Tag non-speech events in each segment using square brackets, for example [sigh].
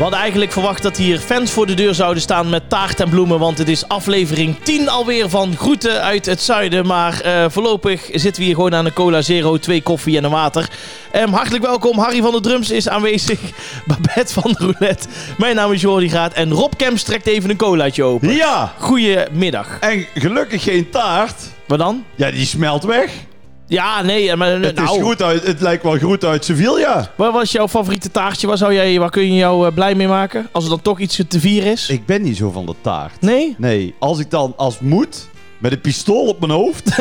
We hadden eigenlijk verwacht dat hier fans voor de deur zouden staan met taart en bloemen. Want het is aflevering 10 alweer van Groeten uit het Zuiden. Maar eh, voorlopig zitten we hier gewoon aan een cola zero, twee koffie en een water. Ehm, hartelijk welkom. Harry van der Drums is aanwezig. [laughs] Babette van de Roulette. Mijn naam is Jordi Graat. En Rob Kemps trekt even een colaatje open. Ja, Goedemiddag. en gelukkig geen taart. Wat dan? Ja, die smelt weg. Ja, nee, maar Het, nou, is goed uit, het lijkt wel goed uit Sevilla. wat was jouw favoriete taartje? Waar, zou jij, waar kun je jou eh, blij mee maken? Als er dan toch iets te vieren is? Ik ben niet zo van de taart. Nee? Nee, als ik dan als moet met een pistool op mijn hoofd. [laughs]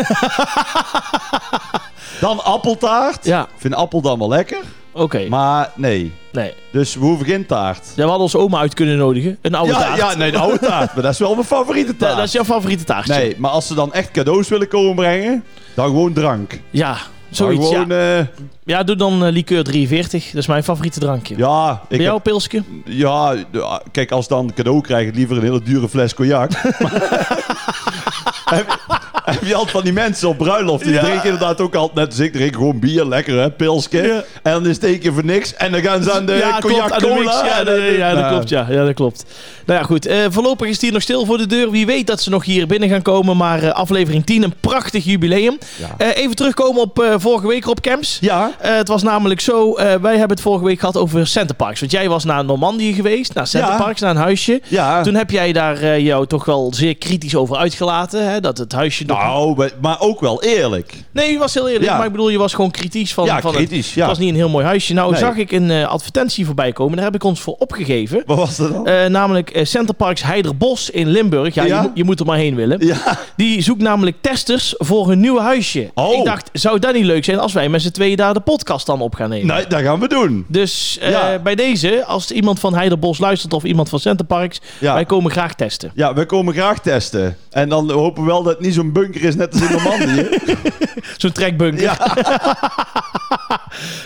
dan appeltaart. Ja, Ik vind appel dan wel lekker. oké. Maar nee. Nee. Dus we hoeven geen taart. Ja, we hadden onze oma uit kunnen nodigen. Een oude Ja, taart. ja, nee, de oude taart. Maar dat is wel mijn favoriete [laughs] taart. dat is jouw favoriete taartje? Nee, maar als ze dan echt cadeaus willen komen brengen, dan gewoon drank. Ja, zoiets. gewoon, ja. eh, ja, doe dan eh, liqueur 43. Dat is mijn favoriete drankje. ja, ik Bij jou, heb- pilsje? Ja, de- kijk, als dan cadeau krijg ik liever een hele dure fles cognac. [laughs] [laughs] heb, heb je altijd van die mensen op bruiloft, die Ja. drinken inderdaad ook altijd net als ik, drinken gewoon bier, lekker hè, pilsje. Ja. En dan is het één keer voor niks en dan gaan ze aan de ja, cognac klopt. aan de cola. mix. Ja, dat, dan- ja, dat klopt. Ja. ja, dat klopt. Nou ja, goed. eh, voorlopig is het hier nog stil voor de deur. Wie weet dat ze nog hier binnen gaan komen. Maar aflevering 10, een prachtig jubileum. Even terugkomen op vorige week, Rob Camps. Ja, Eh, het was namelijk zo, eh, wij hebben het vorige week gehad over Centerparks. Want jij was naar Normandië geweest, naar Centerparks, naar een huisje. ja. Toen heb jij daar eh, jou toch wel zeer kritisch over uitgelaten. Hè? Dat het huisje. Nou, maar- maar ook wel eerlijk. Nee, je was heel eerlijk. Ja. Maar ik bedoel, je was gewoon kritisch van, ja, van kritisch, het. ja. Het was niet een heel mooi huisje. Nou Nee. zag ik een eh, advertentie voorbij komen. Daar heb ik ons voor opgegeven. Wat was dat dan? Eh, namelijk eh, Centerparks Heiderbos in Limburg. Ja, Ja? Je, moet- je moet er maar heen willen. ja. Die zoekt namelijk testers voor hun nieuwe huisje. Oh. Ik dacht, zou dat niet leuk zijn als wij met z'n tweeën daar de podcast dan op gaan nemen? Nee, dat gaan we doen. Dus eh, Ja. bij deze, als iemand van Heiderbos luistert of iemand van Centerparks, Ja. wij komen graag testen. Ja, we komen graag testen. En dan hopen we wel dat het niet zo'n bunker is net als in Normandië. [laughs] Zo'n trekbunker. ja. [laughs]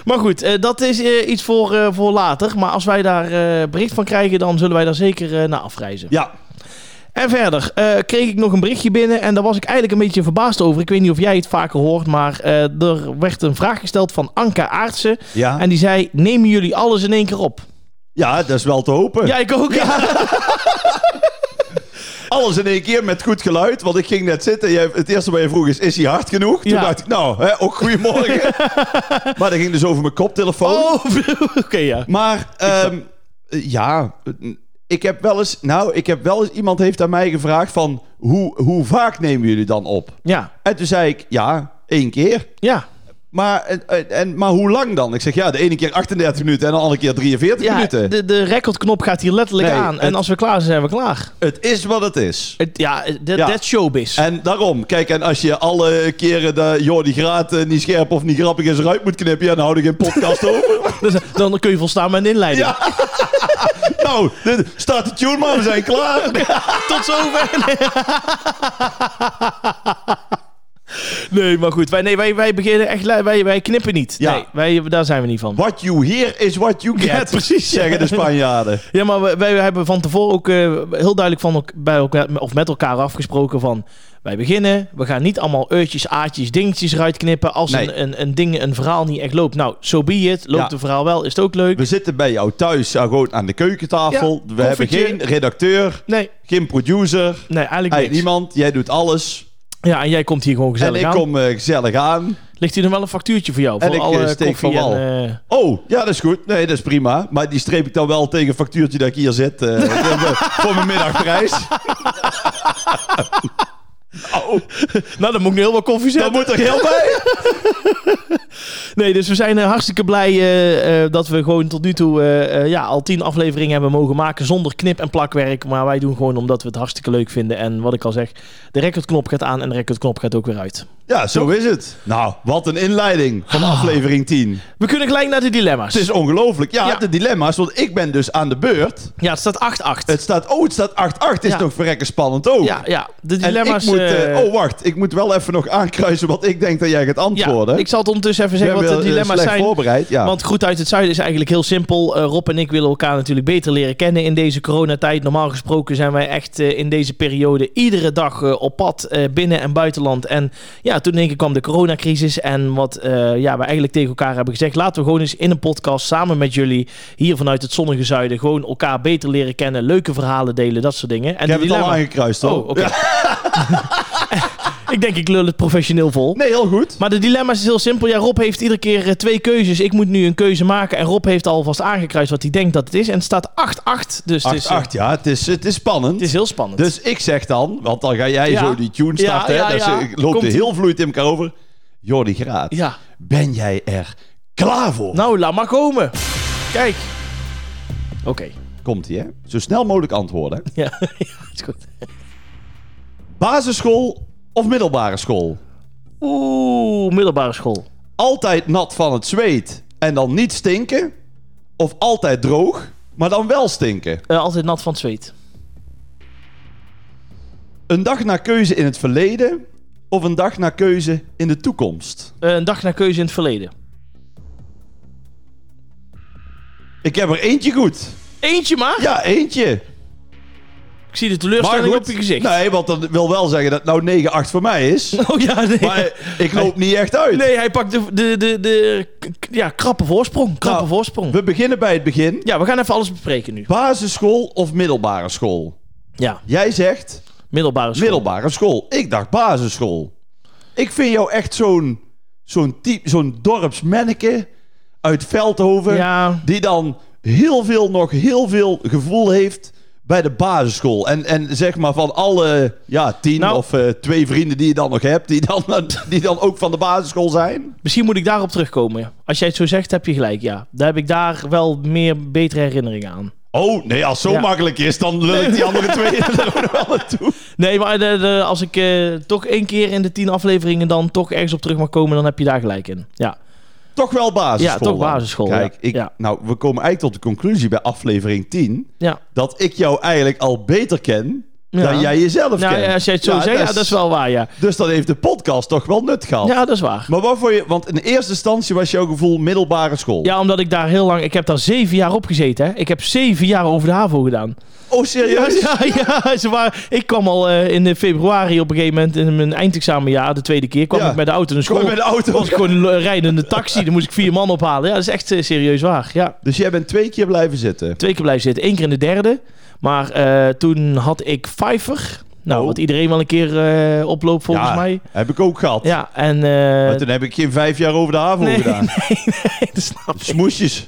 Maar goed, eh, dat is eh, iets voor, voor later. Maar als wij daar bericht van krijgen, dan zullen wij daar zeker naar afreizen. ja, En verder eh, kreeg ik nog een berichtje binnen en daar was ik eigenlijk een beetje verbaasd over. Ik weet niet of jij het vaker hoort, maar eh, er werd een vraag gesteld van Anka Aartsen. ja. En die zei, nemen jullie alles in één keer op? ja, dat is wel te hopen. Ja, ik ook. Ja. [laughs] Alles in één keer met goed geluid. Want ik ging net zitten. Jij, het eerste wat je vroeg is, is hij hard genoeg? Toen Ja. dacht ik, nou, hè, ook goedemorgen. [laughs] maar dat ging dus over mijn koptelefoon. Oh, [laughs] oké, ja. Maar, ehm, ja, ik heb wel eens... Nou, ik heb wel eens... Iemand heeft aan mij gevraagd van... Hoe, hoe vaak nemen jullie dan op? Ja, En toen zei ik, ja, één keer. ja. Maar, en, maar hoe lang dan? Ik zeg, ja, de ene keer 38 minuten en de andere keer 43 ja minuten. de, de recordknop gaat hier letterlijk Nee, aan. En het- als we klaar zijn, zijn we klaar. Het is wat het is. Het, ja, dat Ja. showbiz. En daarom, kijk, en als je alle keren de Jordi Graat eh, niet scherp of niet grappig is eruit moet knippen, ja, dan hou ik geen podcast over. [laughs] Dus, dan kun je volstaan met een inleiding. Ja. [laughs] nou, dit, start de tune maar, we zijn klaar. [laughs] Tot zover. Nee, maar goed. Wij, nee, wij, wij beginnen echt... Wij, wij knippen niet. Ja. Nee, wij, daar zijn we niet van. What you hear is what you get. Ja, precies. Zeggen de Spanjaarden. [laughs] Ja, maar wij, wij hebben van tevoren ook eh, heel duidelijk van bij elkaar, of met elkaar afgesproken van... Wij beginnen, we gaan niet allemaal eutjes, aatjes, dingetjes eruit knippen... als Nee. een, een, een ding, een verhaal niet echt loopt. Nou, so be it. Loopt Ja. een verhaal wel, is het ook leuk? We zitten bij jou thuis, gewoon aan de keukentafel. Ja, we hebben geen redacteur, Nee, geen producer. nee eigenlijk niks. niemand, jij doet alles. Ja, en jij komt hier gewoon gezellig en ik aan. kom eh, gezellig aan. Ligt hier nog wel een factuurtje voor jou? En voor ik, alle eh, steek van en... wal. eh, Oh, ja, dat is goed. Nee, dat is prima. Maar die streep ik dan wel tegen een factuurtje dat ik hier zit. [laughs] voor mijn middagprijs. [laughs] oh, [laughs] nou, dan moet ik nu heel wat koffie dat zetten. moet er heel bij. [laughs] Nee, dus we zijn eh, hartstikke blij eh, eh, dat we gewoon tot nu toe ja, al tien afleveringen hebben mogen maken zonder knip- en plakwerk. Maar wij doen gewoon omdat we het hartstikke leuk vinden. En wat ik al zeg, de recordknop gaat aan en de recordknop gaat ook weer uit. Ja, zo is het. Nou, wat een inleiding van aflevering 10. We kunnen gelijk naar de dilemma's. Het is ongelooflijk. Ja, Ja. de dilemma's. Want ik ben dus aan de beurt. Ja, het staat 8-8. Het staat, oh, het staat 8-8. Is Ja. toch verrekken spannend ook. Ja, ja, de En dilemma's... ik moet... eh, eh, oh, wacht. Ik moet wel even nog aankruisen wat ik denk dat jij gaat ja, antwoorden. ik zal het ondertussen even zeggen wat de eh, dilemma's slecht zijn. voorbereid, ja. Want Groet uit het Zuiden is eigenlijk heel simpel. Eh, Rob en ik willen elkaar natuurlijk beter leren kennen in deze coronatijd. Normaal gesproken zijn wij echt eh, in deze periode iedere dag eh, op pad eh, binnen- en buitenland. En ja, toen één keer kwam de coronacrisis. En wat eh, ja, we eigenlijk tegen elkaar hebben gezegd... laten we gewoon eens in een podcast samen met jullie... hier vanuit het zonnige Zuiden gewoon elkaar beter leren kennen. Leuke verhalen delen, dat soort dingen. En ik heb het al aangekruist, hoor. Oh. [laughs] [laughs] ik denk ik lul het professioneel vol. Nee, heel goed. Maar de dilemma is heel simpel. Ja, Rob heeft iedere keer eh, twee keuzes. Ik moet nu een keuze maken. En Rob heeft alvast aangekruist wat hij denkt dat het is. En het staat 8-8. Dus het is, 8, eh, 8, ja, het is, het is spannend. het is heel spannend. Dus ik zeg dan, want dan ga jij Ja. zo die tune Ja, starten. ja, hè, ja. ik loop er Komt-ie. heel vloeiend in elkaar over. Jordi Graat, ja, ben jij er klaar voor? nou, laat maar komen. Kijk. Oké. Komt ie, hè? Zo snel mogelijk antwoorden. ja, [laughs] is goed. Basisschool of middelbare school? Oeh, middelbare school. Altijd nat van het zweet en dan niet stinken? Of altijd droog, maar dan wel stinken? Eh, altijd nat van het zweet. Een dag naar keuze in het verleden of een dag naar keuze in de toekomst? Eh, een dag naar keuze in het verleden. Ik heb er eentje goed. Eentje maar. Ja, eentje. Ik zie de teleurstelling op je gezicht. Nee, want dat wil wel zeggen dat het nou 9-8 voor mij is. [laughs] Oh ja, nee. Maar ik loop niet echt uit. Nee, hij pakt de, de, de, de ja, krappe voorsprong. Krappe Nou, voorsprong. We beginnen bij het begin. Ja, we gaan even alles bespreken nu. Basisschool of middelbare school? Ja, Jij zegt middelbare school. middelbare school. Ik dacht basisschool. Ik vind jou echt zo'n zo'n type, zo'n dorpsmanneke uit Veldhoven. Ja, Die dan heel veel, nog heel veel gevoel heeft bij de basisschool. En, en zeg maar van alle ja, tien Nou. of eh, twee vrienden die je dan nog hebt, die dan, [laughs] die dan ook van de basisschool zijn. misschien moet ik daarop terugkomen. Als jij het zo zegt, heb je gelijk, ja. Daar heb ik daar wel meer betere herinneringen aan. Oh, nee, als het zo Ja. makkelijk is, dan lul ik die andere twee [laughs] er ook nog wel naartoe. Nee, maar de, de- als ik eh, toch één keer in de tien afleveringen dan toch ergens op terug mag komen, dan heb je daar gelijk in. Ja, Toch wel basisschool. Ja, toch dan. basisschool, Kijk, ja. ik, Ja. nou, we komen eigenlijk tot de conclusie bij aflevering 10 ja. dat ik jou eigenlijk al beter ken Ja. dan jij jezelf Nou, kent. ja, als jij het zo zegt, ja, dat is wel waar, ja. Dus dan heeft de podcast toch wel nut gehad. Ja, dat is waar. Maar wat voor je, want in eerste instantie was jouw gevoel middelbare school. Ja, omdat ik daar heel lang... Ik heb daar zeven jaar op gezeten, hè. Ik heb zeven jaar over de HAVO gedaan. Oh, serieus? Ja, ja, ze waren, ik kwam al eh, in februari op een gegeven moment in mijn eindexamenjaar, de tweede keer, kwam Ja. ik met de auto school. je met de auto? was ik gewoon een rijdende taxi, dan moest ik vier man ophalen. Ja, dat is echt eh, serieus waar. Ja, Dus jij bent twee keer blijven zitten. twee keer blijven zitten, één keer in de derde. Maar eh, toen had ik Pfeiffer. Nou, Oh. wat iedereen wel een keer eh, oploopt volgens ja, mij. heb ik ook gehad. Ja, en... eh, Maar toen heb ik geen vijf jaar over de HAVO nee, gedaan. [laughs] nee, nee, dat snap ik. Smoesjes.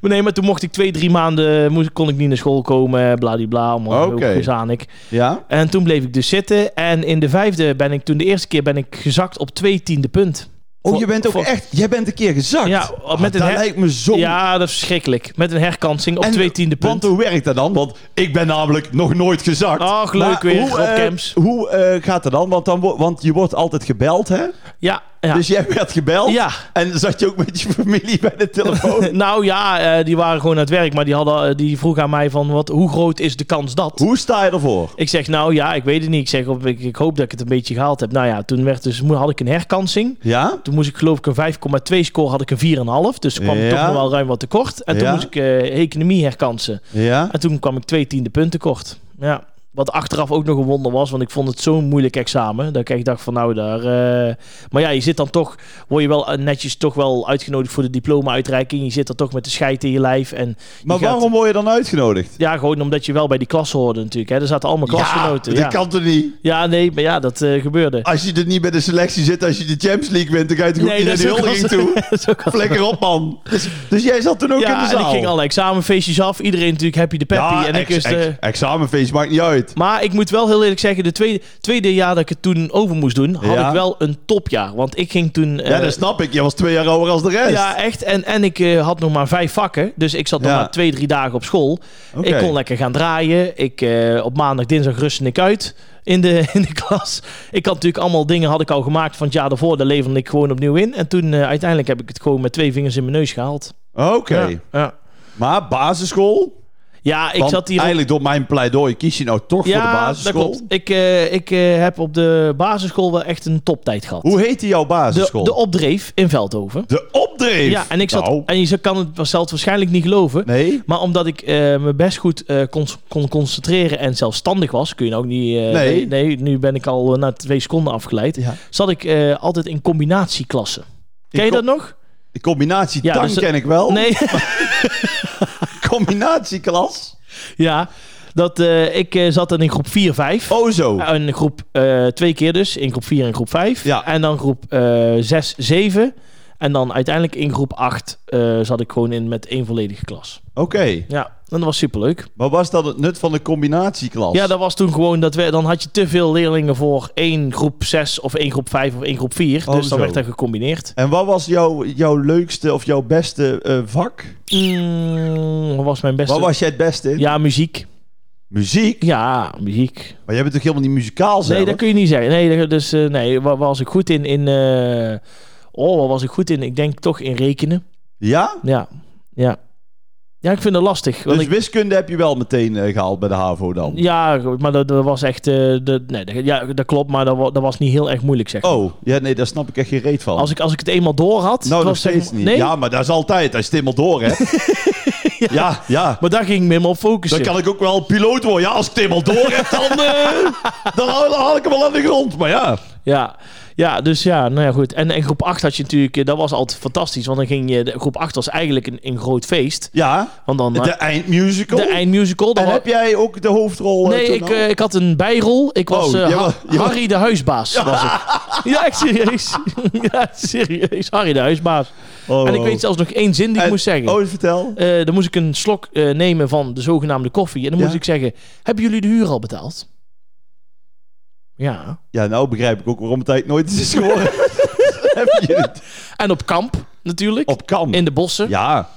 Maar nee, maar toen mocht ik twee, drie maanden, moest, kon ik niet naar school komen, bladibla, allemaal Oké. ook gezanik. Ja? En toen bleef ik dus zitten. En in de vijfde ben ik, toen de eerste keer ben ik gezakt op twee tiende punt. Oh, Voor- je bent ook voor- echt... Jij bent een keer gezakt. Ja, Ah, met een dat her- lijkt me zo... Ja, dat is verschrikkelijk. Met een herkansing op En twee tiende Want punt. hoe werkt dat dan? Want ik ben namelijk nog nooit gezakt. Ach, leuk Maar weer, Hoe, Rob eh, hoe eh, gaat dat dan? Want, dan want je wordt altijd gebeld, hè? Ja, ja. Dus jij werd gebeld. Ja. En zat je ook met je familie bij de telefoon? [laughs] nou ja, eh, die waren gewoon aan het werk. Maar die, hadden, eh, die vroegen aan mij van, wat, hoe groot is de kans dat? hoe sta je ervoor? Ik zeg, nou ja, ik weet het niet. Ik zeg, op, ik, ik hoop dat ik het een beetje gehaald heb. Nou ja, toen werd dus, had ik een herkansing. Ja? Toen moest ik geloof ik een 5,2 score, had ik een 4,5. Dus kwam ik Ja. toch nog wel ruim wat tekort. En toen Ja. moest ik eh, economie herkansen. Ja? En toen kwam ik twee tiende punten kort. Ja. Wat achteraf ook nog een wonder was, want ik vond het zo'n moeilijk examen. Dat ik echt dacht van nou daar... eh, Maar ja, je zit dan toch, word je wel eh, netjes toch wel uitgenodigd voor de diploma-uitreiking. Je zit er toch met de scheid in je lijf. En je Maar gaat- waarom word je dan uitgenodigd? Ja, gewoon omdat je wel bij die klas hoorde natuurlijk. Hè. Er zaten allemaal klasgenoten. dat Ja, kan toch niet? ja nee, maar ja, dat eh, gebeurde. Als je er niet bij de selectie zit, als je de Champions League wint, dan ga je toch Nee, niet naar de huldiging toe? [laughs] Flikker op, man. Dus, dus jij zat toen ook in Ja, de zaal? ik ging alle examenfeestjes af. Iedereen natuurlijk happy de peppy. ja, en ik ex- examenfeest maakt niet uit. Maar ik moet wel heel eerlijk zeggen, de tweede, tweede jaar dat ik het toen over moest doen, had Ja. ik wel een topjaar. Want ik ging toen... ja, eh, dat snap ik. Je was twee jaar ouder als de rest. ja, echt. En, en ik eh, had nog maar vijf vakken. Dus ik zat nog Ja. maar twee, drie dagen op school. Oké. Ik kon lekker gaan draaien. Ik, eh, op maandag, dinsdag rustte ik uit in de, [laughs] in de klas. Ik had natuurlijk allemaal dingen had ik al gemaakt van het jaar daarvoor. Daar leverde ik gewoon opnieuw in. En toen eh, uiteindelijk heb ik het gewoon met twee vingers in mijn neus gehaald. Oké. Ja, ja. Maar basisschool? Ja, ik Want zat hier... eigenlijk door mijn pleidooi kies je nou toch voor de ja, dat basisschool. klopt. Ik, eh, ik eh, heb op de basisschool wel echt een toptijd gehad. Hoe heette jouw basisschool? de opdreef in Veldhoven. De opdreef. Ja, en ik zat... Nou, En je kan het zelfs waarschijnlijk niet geloven. nee. Maar omdat ik eh, me best goed kon, kon concentreren en zelfstandig was, kun je nou ook niet. Nee. nee, nu ben ik al na twee seconden afgeleid. Ja. Zat ik altijd in combinatieklassen. Ken je dat nog? De combinatie Ja, tang dus- ken ik wel. Nee. [laughs] Combinatieklas. ja, dat eh, ik eh, zat dan in groep 4, 5. Oh zo. In groep eh, twee keer dus, in groep 4 en groep 5. Ja. En dan groep eh 6, 7. En dan uiteindelijk in groep 8 eh, zat ik gewoon in met één volledige klas. Oké. Ja, en dat was superleuk. Maar was dat het nut van de combinatieklas? Ja, dat was toen gewoon dat we dan had je te veel leerlingen voor één groep 6 of één groep 5 of één groep 4. Oh, dus dan werd dat gecombineerd. En wat was jouw, jouw leukste of jouw beste eh, vak? Mm, wat was mijn beste? Waar was jij het beste in? Ja, muziek. Muziek? Ja, muziek. Maar jij bent toch helemaal niet muzikaal zelf? Nee, dat kun je niet zeggen. Nee, dus eh, nee, waar was ik goed in? in oh, waar was ik goed in? Ik denk toch in rekenen. Ja? Ja, ja. Ja, ik vind het lastig. Want Dus ik, wiskunde heb je wel meteen eh, gehaald bij de HAVO dan? ja, maar dat, dat was echt... eh, de, nee, dat, ja, dat klopt, maar dat, wa- dat was niet heel erg moeilijk, zeg maar. Oh, ja, nee, daar snap ik echt geen reet van. Als ik, als ik het eenmaal door had... nou, nog steeds niet. Nee? Ja, maar dat is altijd. Als je het helemaal door hebt. [laughs] ja. ja, Maar daar ging ik me helemaal op focussen. Dan kan ik ook wel piloot worden. Ja, als ik het helemaal door heb, dan, eh, [laughs] dan, haal, dan haal ik hem wel aan de grond. Maar ja. Ja, ja dus ja, nou ja, goed. En, en groep 8 had je natuurlijk, eh, dat was altijd fantastisch. Want dan ging je, de, groep 8 was eigenlijk een, een groot feest. Ja, Want dan de de, eindmusical. de eindmusical. dan en heb jij ook de hoofdrol? eh, nee, ik, eh, ik had een bijrol. Ik was Oh, eh, Ha- Harry de huisbaas. Was ik. [laughs] Ja, echt serieus. [laughs] ja, serieus. Harry de huisbaas. Oh, En ik oh. weet zelfs nog één zin die ik moest zeggen. Oh, vertel. Eh, dan moest ik een slok eh, nemen van de zogenaamde koffie. En dan moest Ja. ik zeggen, hebben jullie de huur al betaald? Ja. Ja, nou begrijp ik ook waarom het eigenlijk nooit is [laughs] geworden. [laughs] heb je het En op kamp natuurlijk. op kamp? In de bossen. Ja,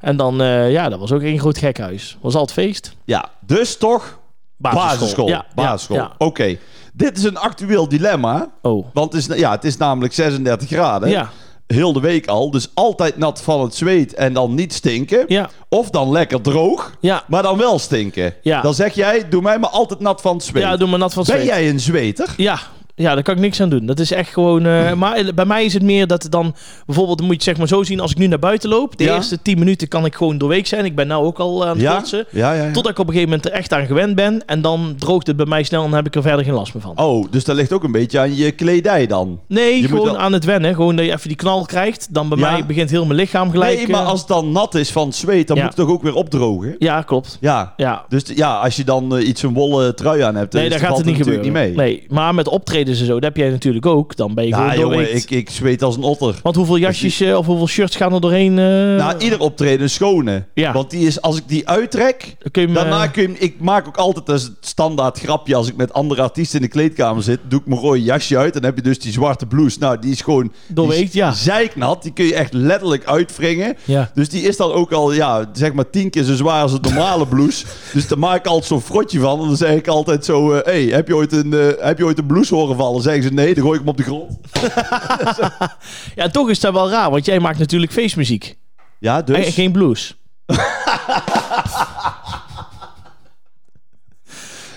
En dan, eh, ja, dat was ook één groot gekhuis. Was altijd feest. ja. Dus toch basisschool. Ja, basisschool. Ja, ja. Oké. Dit is een actueel dilemma. Oh. Want het is, ja, het is namelijk 36 graden. Ja, Heel de week al. Dus altijd nat van het zweet en dan niet stinken. ja, Of dan lekker droog, ja. maar dan wel stinken. Ja. Dan zeg jij, doe mij maar altijd nat van het zweet. Ja, doe maar nat van het ben zweet. jij een zweter? Ja, ja, daar kan ik niks aan doen. Dat is echt gewoon... eh, Maar bij mij is het meer dat dan... Bijvoorbeeld, moet je het zeg maar zo zien. Als ik nu naar buiten loop. De Ja. eerste 10 minuten kan ik gewoon doorweek zijn. Ik ben nou ook al aan het Ja? Ja, ja, ja. Totdat ik op een gegeven moment er echt aan gewend ben. En dan droogt het bij mij snel en dan heb ik er verder geen last meer van. Oh, dus dat ligt ook een beetje aan je kledij dan. Nee, Je gewoon wel- aan het wennen. Gewoon dat je even die knal krijgt. Dan bij mij begint heel mijn lichaam gelijk... nee, maar eh, als het dan nat is van zweet, dan moet het toch ook weer opdrogen? Ja, klopt. Ja. Ja. Dus ja, als je dan eh, iets een wollen trui aan hebt, Nee, daar gaat het niet gebeuren. niet mee. Nee, maar met optredens en zo, dat heb jij natuurlijk ook. Dan ben je Ja, gewoon jongen, doorweekt. ik, ik zweet als een otter. Want hoeveel jasjes eh, of hoeveel shirts gaan er doorheen? eh Nou, ieder optreden een schone. Ja. Want die is, als ik die uittrek, dan kun je hem, Daarna eh, kun je, ik maak ook altijd als het standaard grapje als ik met andere artiesten in de kleedkamer zit, doe ik mijn rode jasje uit en dan heb je dus die zwarte blouse. Nou, die is gewoon Doorweekt, die is ja. zeiknat. Die kun je echt letterlijk uitwringen. Ja. Dus die is dan ook al, ja, zeg maar tien keer zo zwaar als een normale [laughs] blouse. dus daar maak ik altijd zo'n frotje van. En dan zeg ik altijd zo, hé, hey, heb, je ooit een, eh, heb je ooit een blouse horen vallen? Zeggen ze nee, dan gooi ik hem op de grond. [laughs] ja, toch is dat wel raar, want jij maakt natuurlijk feestmuziek. Ja, En dus... geen blues. [laughs]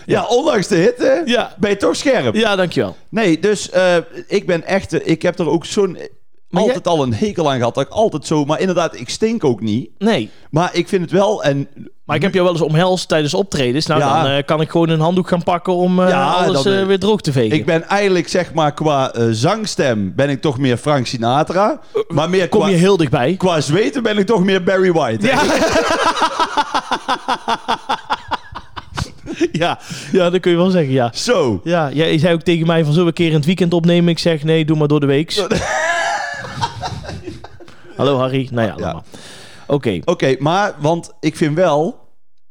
Ja, ondanks de hitte Ja. ben je toch scherp. Ja, dankjewel. Nee, dus eh, ik ben echt... eh, Ik heb er ook zo'n... Maar altijd al een hekel aan gehad. Dat ik altijd zo... Maar inderdaad, ik stink ook niet. Nee, Maar ik vind het wel... En maar ik heb jou wel eens omhelst tijdens optredens. Nou, Ja. dan eh, kan ik gewoon een handdoek gaan pakken om eh, Ja, alles eh, weer droog te vegen. ik ben eigenlijk zeg maar qua zangstem ben ik toch meer Frank Sinatra. Maar meer Kom qua, je heel dichtbij. qua zweten ben ik toch meer Barry White. Ja. [laughs] ja, ja, dat kun je wel zeggen, ja. Zo. Ja, jij zei ook tegen mij van zullen we een keer in het weekend opnemen? Ik zeg nee, doe maar door de week. [laughs] Hallo Harry. Nou ja, Ja. Oké. Oké, maar want ik vind wel...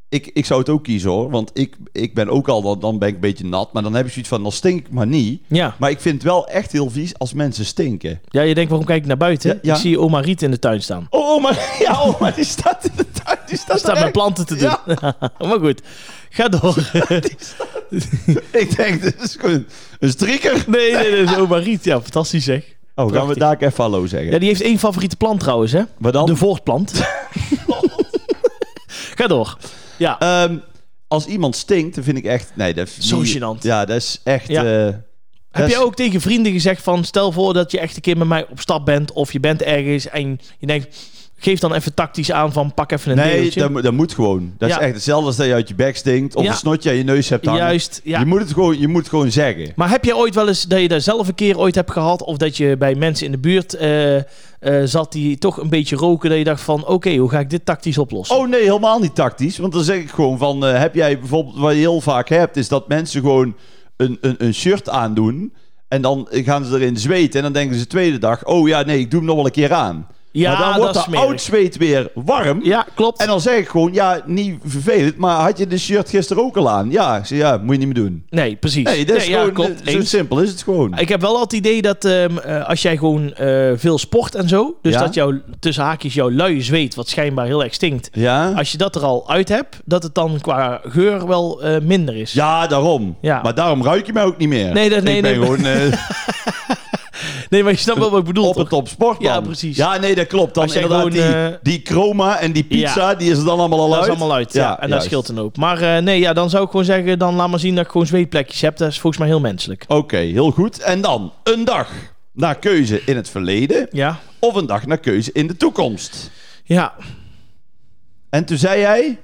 Ik, ik zou het ook kiezen hoor. Want ik, ik ben ook al... Dan, dan ben ik een beetje nat. Maar dan heb je zoiets van... Dan stink ik maar niet. Ja. Maar ik vind het wel echt heel vies als mensen stinken. ja, je denkt waarom kijk ik naar buiten? Ja, ja. Ik zie oma Riet in de tuin staan. Oh, maar, [laughs] ja, maar die staat in de tuin. Die staat, staat met planten te doen. Ja. [laughs] maar goed, ga door. [laughs] Ik denk, dit is gewoon een strieker. nee, nee, nee, dat is oma Riet. Ja, fantastisch zeg. Oh, gaan we daar even hallo zeggen? Ja, die heeft één favoriete plant trouwens, hè? maar dan? De voortplant. [laughs] ga door. Ja, Ehm, als iemand stinkt, dan vind ik echt... Nee, dat is Zo niet- gênant. Ja, dat is echt... Ja. eh, Heb jij ook tegen vrienden gezegd van... Stel voor dat je echt een keer met mij op stap bent... of je bent ergens en je denkt... Geef dan even tactisch aan van pak even een Nee, deeltje. dat, moet- dat moet gewoon. Dat Ja. is echt hetzelfde als dat je uit je bek stinkt... of Ja. een snotje aan je neus hebt hangen. Juist, ja. Je moet het gewoon, je moet het gewoon zeggen. Maar heb jij ooit wel eens dat je daar zelf een keer ooit hebt gehad... of dat je bij mensen in de buurt eh, eh, zat die toch een beetje roken... dat je dacht van oké, hoe ga ik dit tactisch oplossen? Oh nee, helemaal niet tactisch. Want dan zeg ik gewoon van... eh, heb jij bijvoorbeeld... Wat je heel vaak hebt... is dat mensen gewoon een, een, een shirt aandoen... en dan gaan ze erin zweten... en dan denken ze de tweede dag... oh ja, nee, ik doe hem nog wel een keer aan. Ja, maar dan wordt dat smerig. oud zweet weer warm... Ja, klopt. En dan zeg ik gewoon, ja, niet vervelend, maar had je de shirt gisteren ook al aan? Ja, ik zeg, ja, moet je niet meer doen. Nee, precies. Nee, dat is Nee, ja, gewoon, klopt. zo simpel is het gewoon. Ik heb wel altijd het idee dat ehm, eh, als jij gewoon eh, veel sport en zo, dus Ja? dat jouw tussen haakjes jouw luie zweet, wat schijnbaar heel erg stinkt, Ja? als je dat er al uit hebt, dat het dan qua geur wel eh, minder is. Ja, daarom. Ja. Maar daarom ruik je mij ook niet meer. Nee, dat- nee, ik ben nee. gewoon [laughs] Nee, maar je snapt wel wat ik bedoel. op toch? het top Ja, precies. Ja, nee, dat klopt. Dan Als jij inderdaad die, gewoon, eh, die chroma en die pizza, Ja. die is er dan allemaal al Dat uit. is allemaal uit, ja. en dat juist. scheelt een hoop. Maar eh, nee, ja, dan zou ik gewoon zeggen, dan laat maar zien dat ik gewoon zweetplekjes heb. Dat is volgens mij heel menselijk. Oké, heel goed. En dan een dag naar keuze in het verleden... Ja, of een dag naar keuze in de toekomst. ja, En toen zei jij...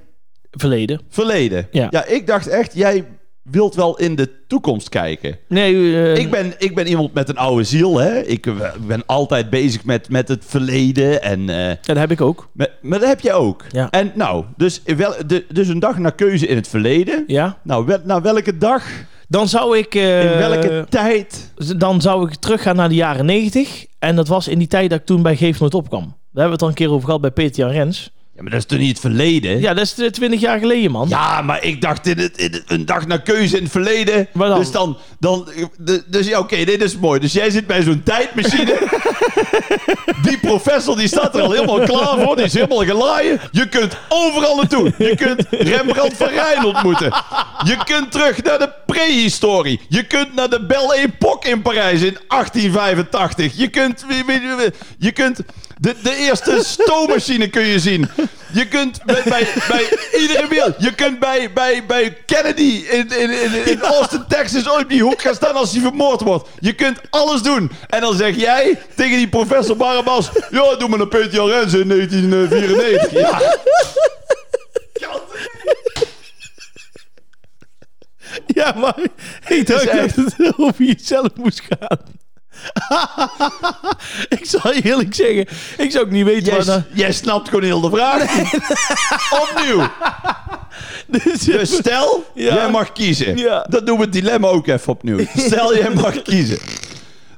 verleden. Verleden. Ja. ja, ik dacht echt, jij wilt wel in de toekomst kijken. Nee, eh, Ik ben, ik ben iemand met een oude ziel, hè. Ik eh, ben altijd bezig met, met het verleden en... eh, ja, dat heb ik ook. met, maar dat heb jij ook. Ja. En nou, dus, wel, de, dus een dag naar keuze in het verleden. Ja, Nou, wel, naar welke dag? dan zou ik... eh, In welke tijd? dan zou ik teruggaan naar de jaren 90. En dat was in die tijd dat ik toen bij Geef Nooit opkwam. Daar hebben we het al een keer over gehad bij Peter Jan Rens. Ja, maar dat is toch niet het verleden? Ja, dat is eh, 20 jaar geleden, man. Ja, maar ik dacht in het, in het- een dag naar keuze in het verleden. Maar dan? Dus dan, dan de- dus ja, oké, dit is mooi. Dus jij zit bij zo'n tijdmachine. [laughs] die professor die staat er al helemaal klaar voor. Die is helemaal gelaaien. Je kunt overal naartoe. Je kunt Rembrandt van Rijn ontmoeten. Je kunt terug naar de prehistorie. Je kunt naar de Belle Époque in Parijs in 1885. Je kunt, je kunt de, de eerste [laughs] stoommachine kun je zien. Je kunt bij, bij, bij iedere wereld. Je kunt bij, bij, bij Kennedy in, in, in, in Austin, Texas op die hoek gaan staan als hij vermoord wordt. Je kunt alles doen. En dan zeg jij tegen die professor Barabbas... Ja, doe maar een Rens in 1994. Ja. [laughs] Ja, maar ik dacht echt- dat het over jezelf moest gaan. [laughs] ik zal je eerlijk zeggen, ik zou ook niet weten Jij, waar jij snapt gewoon heel de vraag. [laughs] Opnieuw. Dus, Dus stel, Ja. jij mag kiezen. Ja. Dat doen we het dilemma ook even opnieuw. Stel, jij mag kiezen.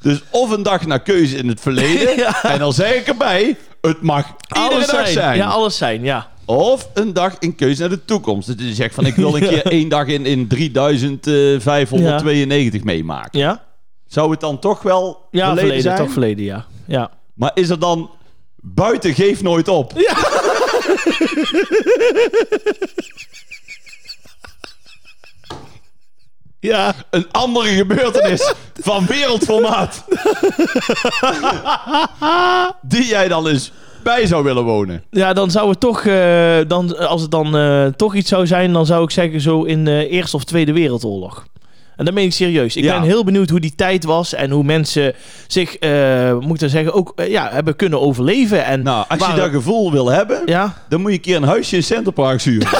Dus of een dag naar keuze in het verleden. Ja. En dan zeg ik erbij, het mag iedere alles dag zijn. zijn. Ja, alles zijn, ja. Of een dag in keuze naar de toekomst. Dus je zegt van, ik wil een [laughs] keer één dag in, in 3592 meemaken. Ja, Zou het dan toch wel ja verleden, verleden, zijn? toch verleden, ja. Ja, Maar is er dan buiten geef nooit op? ja. [laughs] Een andere gebeurtenis van wereldformaat. [laughs] Die jij dan eens bij zou willen wonen. Ja, dan zou het toch, eh, dan, als het dan eh, toch iets zou zijn, dan zou ik zeggen zo in de Eerste of Tweede Wereldoorlog. En dan ben ik serieus. Ik Ja. ben heel benieuwd hoe die tijd was en hoe mensen zich, eh moet ik dan zeggen, ook eh, ja, hebben kunnen overleven. En Nou, als je dat gevoel wil hebben, Ja, dan moet je een keer een huisje in Centerpark huren. [laughs]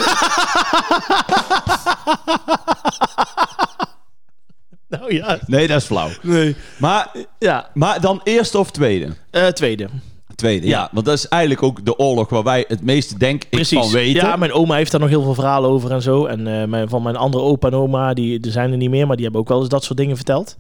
nou ja. Nee, dat is flauw. Nee. Maar, Ja, maar dan eerste of tweede? eh, tweede. Tweede, ja. Ja. Want dat is eigenlijk ook de oorlog waar wij het meeste denk ik Precies. van weten. Ja, mijn oma heeft daar nog heel veel verhalen over en zo. En eh, mijn, van mijn andere opa en oma, die er zijn er niet meer, maar die hebben ook wel eens dat soort dingen verteld.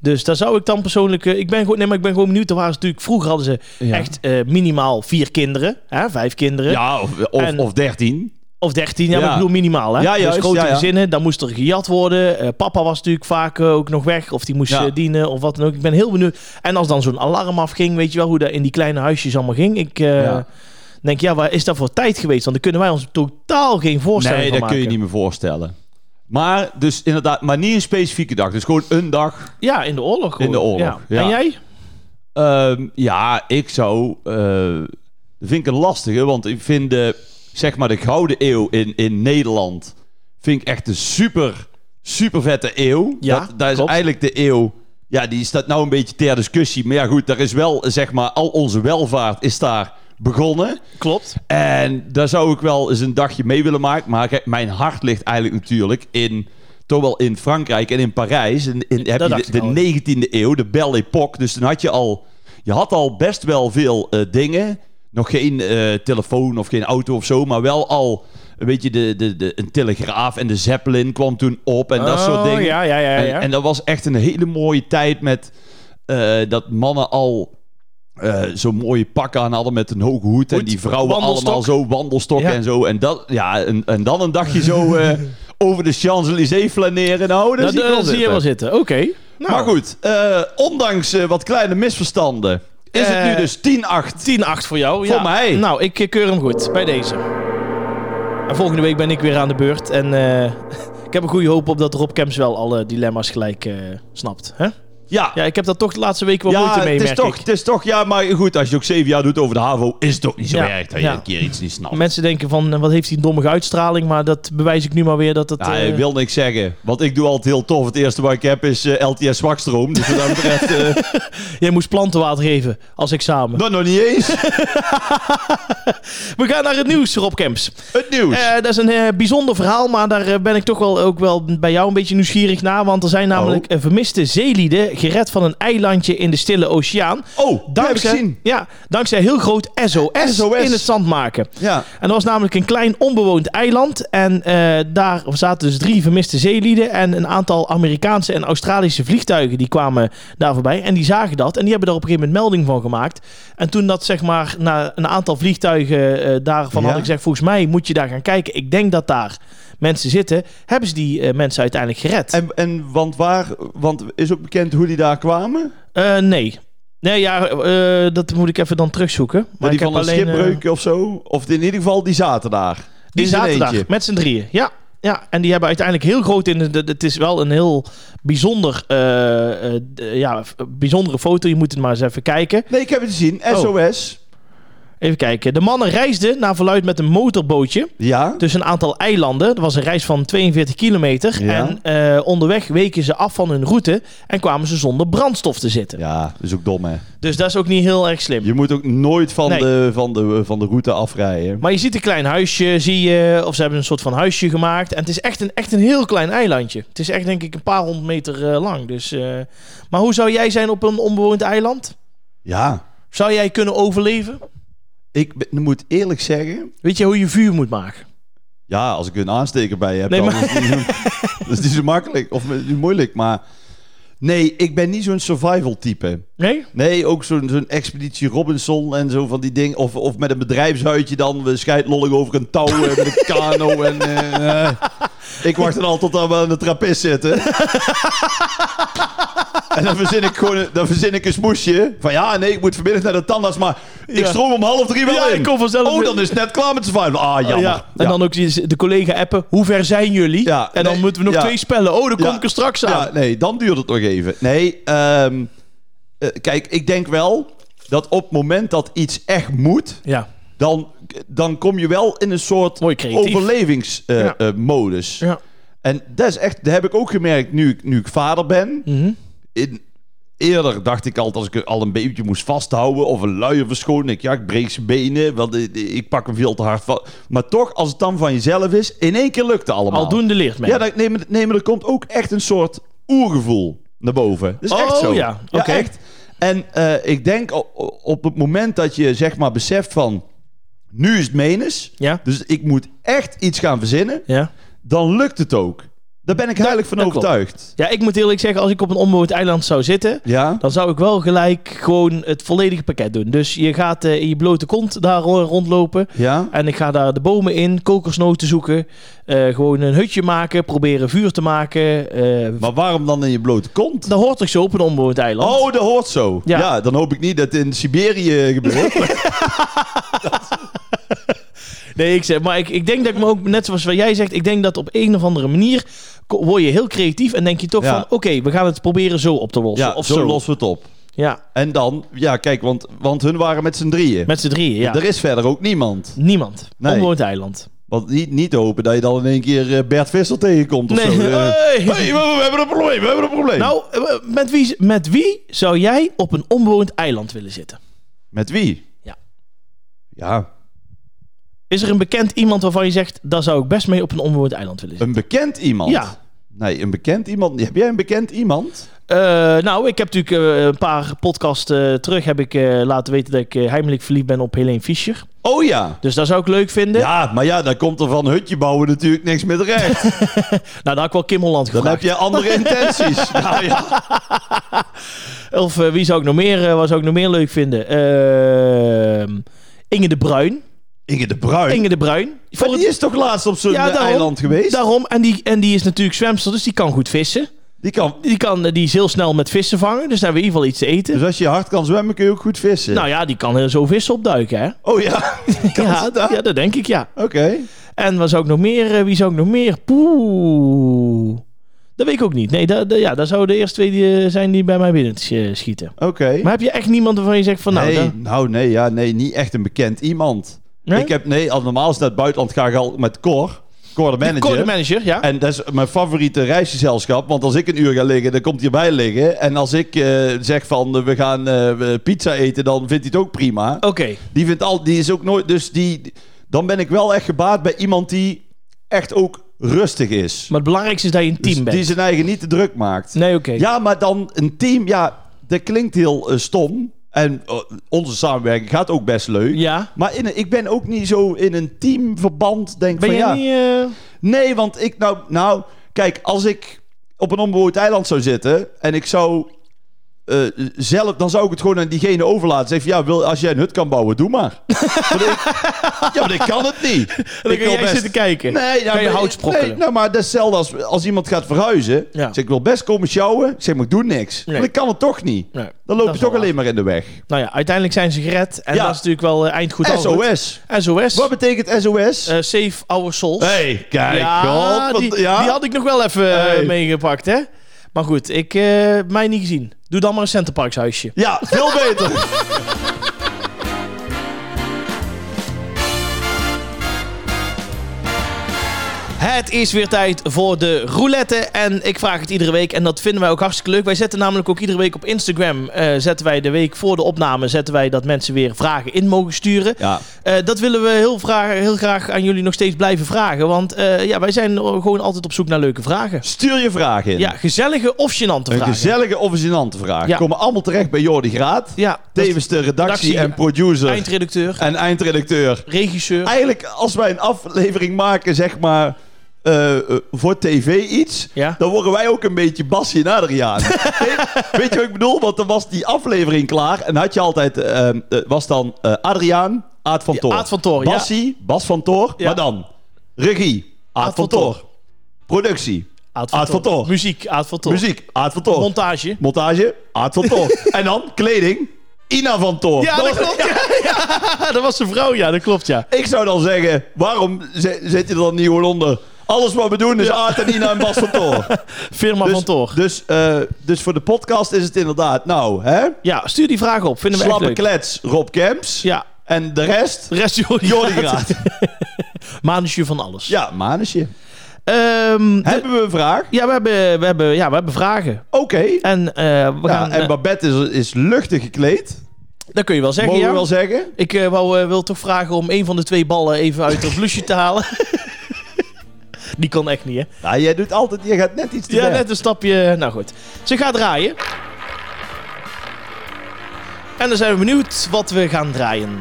Dus daar zou ik dan persoonlijk... eh, ik, ben gewoon, nee, maar ik ben gewoon benieuwd. Er waren ze natuurlijk, vroeger hadden ze Ja. echt eh, minimaal vier kinderen. Hè, vijf kinderen. Ja, of, of, En- of dertien. Of dertien, ja, maar Ja. ik bedoel minimaal. Hè? Ja, dus juist, grote ja, ja. gezinnen, dan moest er gejat worden. Eh, papa was natuurlijk vaak eh, ook nog weg. Of die moest eh, dienen of wat dan ook. Ik ben heel benieuwd. En als dan zo'n alarm afging, weet je wel hoe dat in die kleine huisjes allemaal ging. Ik denk, ja, waar is dat voor tijd geweest? Want dan kunnen wij ons totaal geen voorstelling Nee, van dat kun je niet meer voorstellen. Maar, dus inderdaad, maar niet een specifieke dag. Dus gewoon een dag. Ja, in de oorlog. gewoon. In de oorlog, ja. En jij? Ehm, ja, ik zou... dat vind ik een lastige, want ik vind de zeg maar de gouden eeuw in, in Nederland, vind ik echt een super, super vette eeuw. Ja, dat, dat is klopt. eigenlijk de eeuw, ja, die staat nou een beetje ter discussie. Maar ja, goed, daar is wel, zeg maar, al onze welvaart is daar begonnen. Klopt. En daar zou ik wel eens een dagje mee willen maken. Maar kijk, mijn hart ligt eigenlijk natuurlijk in... Toch wel in Frankrijk en in Parijs. En in, heb je de, ik al. de 19e eeuw, de Belle Époque. Dus toen had je al... Je had al best wel veel eh, dingen. Nog geen eh, telefoon of geen auto of zo. Maar wel al een beetje de, de, de, een telegraaf. En de Zeppelin kwam toen op. En dat soort Oh, dingen. Ja, ja, ja. ja. En, en dat was echt een hele mooie tijd met eh, dat mannen al eh, zo'n mooie pak aan hadden met een hoge hoed. En die vrouwen allemaal zo wandelstokken Ja. en zo. En, dat, ja, en, en dan een dagje zo [laughs] over de Champs-Élysées flaneren. Nou, dat Dat, zie je zitten. wel zitten. Oké. Nou, Maar goed, ondanks wat kleine misverstanden... is het Eh, nu dus 10-8. 10-8 voor jou. Voor ja. mij. Nou, ik eh, keur hem goed bij deze. En volgende week ben ik weer aan de beurt. En eh, [laughs] ik heb een goede hoop op dat Rob Kemps wel alle dilemma's gelijk eh, snapt. Hè? Ja, Ja, ik heb daar toch de laatste week wel moeite mee, het is, merk toch, ik. het is toch... Ja, maar goed, als je ook zeven jaar doet over de HAVO... is het ook niet zo Ja, erg dat je ja. een keer iets niet snapt. Mensen denken van, eh, wat heeft hij een dommige uitstraling? Maar dat bewijs ik nu maar weer dat het... Ja, ik wil niks zeggen. Want ik doe altijd heel tof. Het eerste wat ik heb is eh, LTS zwakstroom. Dus wat dat betreft... eh, [laughs] Jij moest plantenwater geven als examen. dat nog niet eens. [laughs] We gaan naar het nieuws, Rob Kemps. Het nieuws. Dat is een bijzonder verhaal, maar daar ben ik toch wel, ook wel bij jou een beetje nieuwsgierig naar. Want er zijn namelijk Oh. vermiste zeelieden gered van een eilandje in de Stille Oceaan. oh, ik gezien. ja, dankzij heel groot SOS, SOS. in het zand maken. Ja. En dat was namelijk een klein onbewoond eiland. En eh, daar zaten dus drie vermiste zeelieden. En een aantal Amerikaanse en Australische vliegtuigen die kwamen daar voorbij. En die zagen dat. En die hebben daar op een gegeven moment melding van gemaakt. En toen dat zeg maar na een aantal vliegtuigen eh, daarvan Ja. hadden gezegd... volgens mij moet je daar gaan kijken. Ik denk dat daar mensen zitten. Hebben ze die eh, mensen uiteindelijk gered? En, en want waar... Want is ook bekend hoe die daar kwamen? Eh, nee. Nee, ja, eh, dat moet ik even dan terugzoeken. Maar Maar die van een alleen, eh, schipbreuk of zo? Of in ieder geval, die zaten daar. Die zaten daar met z'n drieën. Ja. Ja, en die hebben uiteindelijk heel groot in de. Het is wel een heel bijzonder, eh, eh, ja, bijzondere foto. Je moet het maar eens even kijken. Nee, ik heb het gezien. Oh. Even kijken. De mannen reisden naar verluid met een motorbootje Ja. tussen een aantal eilanden. Dat was een reis van 42 kilometer. Ja. En eh, onderweg weken ze af van hun route en kwamen ze zonder brandstof te zitten. Ja, dat is ook dom, hè. Dus dat is ook niet heel erg slim. Je moet ook nooit van, Nee. de, van, de, van de route afrijden. Maar je ziet een klein huisje, zie je, of ze hebben een soort van huisje gemaakt. En het is echt een, echt een heel klein eilandje. Het is echt denk ik een paar honderd meter eh, lang. Dus, eh, maar hoe zou jij zijn op een onbewoond eiland? Ja. Zou jij kunnen overleven? Ik moet eerlijk zeggen... Weet je hoe je vuur moet maken? Ja, als ik een aansteker bij heb, Nee, dan maar- is het niet, zo- [laughs] dat is niet zo makkelijk of niet moeilijk. Maar nee, ik ben niet zo'n survival type. Nee? Nee, ook zo'n zo'n expeditie Robinson en zo van die dingen. Of, of met een bedrijfshuitje dan. We scheidlollig over een touw met een kano. En, eh, eh. ik wacht dan altijd tot we aan de trappist zitten. [laughs] en dan verzin ik gewoon een- dan verzin ik een smoesje. Van ja, nee, ik moet vanmiddag naar de tandarts. Maar ik Ja. stroom om half drie wel Ja, in. ik kom vanzelf Oh, dan is het net klaar met survival. Ah, jammer. Ja. En dan ook de collega appen. Hoe ver zijn jullie? En dan nee, moeten we nog twee spellen. Oh, dan kom ik er straks aan. Ja, nee, dan duurt het nog even. Nee, ehm, eh, kijk, ik denk wel dat op het moment dat iets echt moet, Ja. dan, dan kom je wel in een soort Mooi creatief. Ja. overlevingsmodus. Ja. En dat is echt, dat heb ik ook gemerkt nu, ik- nu ik vader ben. Mhm. In, eerder dacht ik altijd, als ik al een beetje moest vasthouden of een luier verschonen, ik, ja, ik breek zijn benen, want ik, pak hem veel te hard vast. Maar toch, als het dan van jezelf is, in één keer lukt het allemaal. Aldoende leert men. Ja, dat, nee, maar, nee, maar er komt ook echt een soort oergevoel naar boven. Dat is echt Oh, zo. ja, oké. echt. En eh, ik denk op, op het moment dat je zeg maar beseft van... Nu is het menens. Ja? Dus ik moet echt iets gaan verzinnen. Ja. Dan lukt het ook. Daar ben ik heilig van dat klopt. overtuigd. Ja, ik moet eerlijk zeggen, als ik op een onbewoond eiland zou zitten... Ja? dan zou ik wel gelijk gewoon het volledige pakket doen. Dus je gaat eh, in je blote kont daar ro- rondlopen. Ja? En ik ga daar de bomen in, kokersnoten zoeken. eh, gewoon een hutje maken, proberen vuur te maken. eh, Maar waarom dan in je blote kont? dat hoort toch zo op een onbewoond eiland? Oh, dat hoort zo. Ja. Ja. dan hoop ik niet dat het in Siberië gebeurt. [laughs] [laughs] Nee, ik zeg, maar ik, ik denk dat ik me ook, net zoals wat jij zegt, ik denk dat op een of andere manier word je heel creatief en denk je toch Ja. van, oké, we gaan het proberen zo op te lossen. ja, of zo, zo. lossen we het op. Ja, En dan, ja, kijk, want, want hun waren met z'n drieën. met z'n drieën, ja. Er is verder ook niemand. Niemand. Nee. Onbewoond eiland. Want niet, niet hopen dat je dan in één keer eh, Bert Visser tegenkomt of Nee. zo. Eh, Hey. hey, we, we hebben een probleem, we hebben een probleem. Nou, eh, met wie, met wie zou jij op een onbewoond eiland willen zitten? Met wie? Ja. Ja, Is er een bekend iemand waarvan je zegt, daar zou ik best mee op een onbewoond eiland willen zitten? een bekend iemand. Ja. Nee, een bekend iemand. Heb jij een bekend iemand? Eh, nou, ik heb natuurlijk eh, een paar podcasts eh, terug heb ik laten weten dat ik heimelijk verliefd ben op Helene Fischer. Oh ja. Dus dat zou ik leuk vinden. Ja, maar ja, dan komt er van hutje bouwen natuurlijk niks meer terecht. [laughs] Nou, daar had ik wel Kim Holland Dan heb je andere intenties. nou [laughs] ja. [laughs] Of wie zou ik nog meer, zou ik nog meer leuk vinden? Ehm, Inge de Bruin. Inge de Bruin. Inge de Bruin. Maar die is toch laatst op zo'n Ja, eh, eiland geweest? Daarom. En die, en die is natuurlijk zwemster, dus die kan goed vissen. Die kan... Die, kan, eh, die is heel snel met vissen vangen, dus dan hebben we in ieder geval iets te eten. Dus als je hard kan zwemmen, kun je ook goed vissen. Nou ja, die kan er zo vissen opduiken, hè? Oh ja. [laughs] ja, dat? ja, dat denk ik, ja. Oké. En wat zou ik nog meer? eh, Wie zou ik nog meer? Poeh. Dat weet ik ook niet. Nee, dat, dat- ja, dat zouden de eerste twee die, zijn die bij mij binnen eh, schieten. Oké. Maar heb je echt niemand waarvan je zegt van nou... nee, nou nee, ja, nee, niet echt een bekend iemand. Nee? Ik heb, nee, als normaal is naar het buitenland ga ik al met Cor. Cor de manager. Cor de manager, ja. En dat is mijn favoriete reisgezelschap. Want als ik een uur ga liggen, dan komt hij erbij liggen. En als ik eh, zeg van eh, we gaan eh, pizza eten, dan vindt hij het ook prima. Oké. Die vindt al, die is ook nooit. Dus die, dan ben ik wel echt gebaat bij iemand die echt ook rustig is. Maar het belangrijkste is dat je een Dus team bent. die zijn eigen niet te druk maakt. Nee, oké. Ja, maar dan een team, ja, dat klinkt heel stom. En eh, onze samenwerking gaat ook best leuk. Ja. Maar in ik ben ook niet zo in een teamverband. Denk Ben van ja. niet... eh, Nee, want ik nou, nou, kijk, als ik op een onbewoond eiland zou zitten en ik zou eh, zelf, dan zou ik het gewoon aan diegene overlaten. Zeg van, ja, wil, als jij een hut kan bouwen, doe maar. [laughs] Ik- ja, maar ik kan het niet. [laughs] Dan Ik kan jij best- zitten kijken. Nee, ja, Kan je hout sprokkelen. Nee, nou, maar dat is hetzelfde als, als iemand gaat verhuizen. Ja. Zeg, ik wil best komen sjouwen. Ik zeg, maar ik doe niks. Nee. Want ik kan het toch niet. Nee, Dan loop je toch alleen maar in de weg. Nou ja, uiteindelijk zijn ze gered. En Ja. dat is natuurlijk wel eh, eindgoed al goed. SOS. SOS. Wat betekent SOS? Eh, save our souls. hey, kijk. ja, God, wat- die, had ik nog wel even Hey. meegepakt, hè? Maar goed, ik, eh, mij niet gezien. Doe dan maar een Centerparks huisje. ja, veel beter. [laughs] Het is weer tijd voor de roulette. En ik vraag het iedere week. En dat vinden wij ook hartstikke leuk. Wij zetten namelijk ook iedere week op Instagram. eh, zetten wij de week voor de opname. Zetten wij dat mensen weer vragen in mogen sturen. ja. Eh, dat willen we heel, vraag, heel graag aan jullie nog steeds blijven vragen. Want eh, ja, wij zijn gewoon altijd op zoek naar leuke vragen. Stuur je vragen in. Ja, gezellige of gênante Een vragen. gezellige of een gênante vraag. Ja. Komen allemaal terecht bij Jordi Graat. Ja, Tevens de redactie, redactie, en producer eindredacteur, en eindredacteur. regisseur. Eigenlijk, als wij een aflevering maken, zeg maar, eh, eh, voor tv iets... Ja. Dan worden wij ook een beetje Bassie en Adriaan. [laughs] weet, je wat ik bedoel? Want dan was die aflevering klaar. En had je altijd... eh, was dan Adriaan, Aad van Toor. Aad van Toor, ja. Bassie, Bas van Toor. Ja. Maar dan regie, Aad, Aad van van Toor. Productie, Aad Aad van Toor. Muziek, Aad van Toor. muziek, Aad van Toor. Montage. Montage, Aad van Toor. [laughs] en dan kleding, Ina van Toor. Ja, dat was- klopt. Ja, [laughs] ja, dat was zijn vrouw. Ja, dat klopt, ja. Ik zou dan zeggen, waarom zet zet je er dan niet gewoon onder? Alles wat we doen is Aad en Ina en Bas van Toor. [laughs] Firma Dus, van Toor. dus, eh, dus voor de podcast is het inderdaad, nou, hè? Ja, stuur die vragen op. Vinden we echt Slappe leuk. klets, Rob Kemps. Ja, En de rest, de rest Jordi. Jordi Graat. [laughs] Manusje van alles. Ja, manusje. Ehm, Hebben we een vraag? ja, we hebben, we hebben, ja, we hebben vragen. Oké. En eh, we Ja, gaan... en eh, Babette is, is luchtig gekleed. dat kun je wel zeggen, Mogen we ja. wel zeggen? Ik wou, wil toch vragen om een van de twee ballen even uit het blusje te halen. [laughs] Die kan echt niet, hè? Ja, jij doet altijd, je gaat net iets te Ja, ver. net een stapje. Nou goed. Ze gaat draaien. En dan zijn we benieuwd wat we gaan draaien.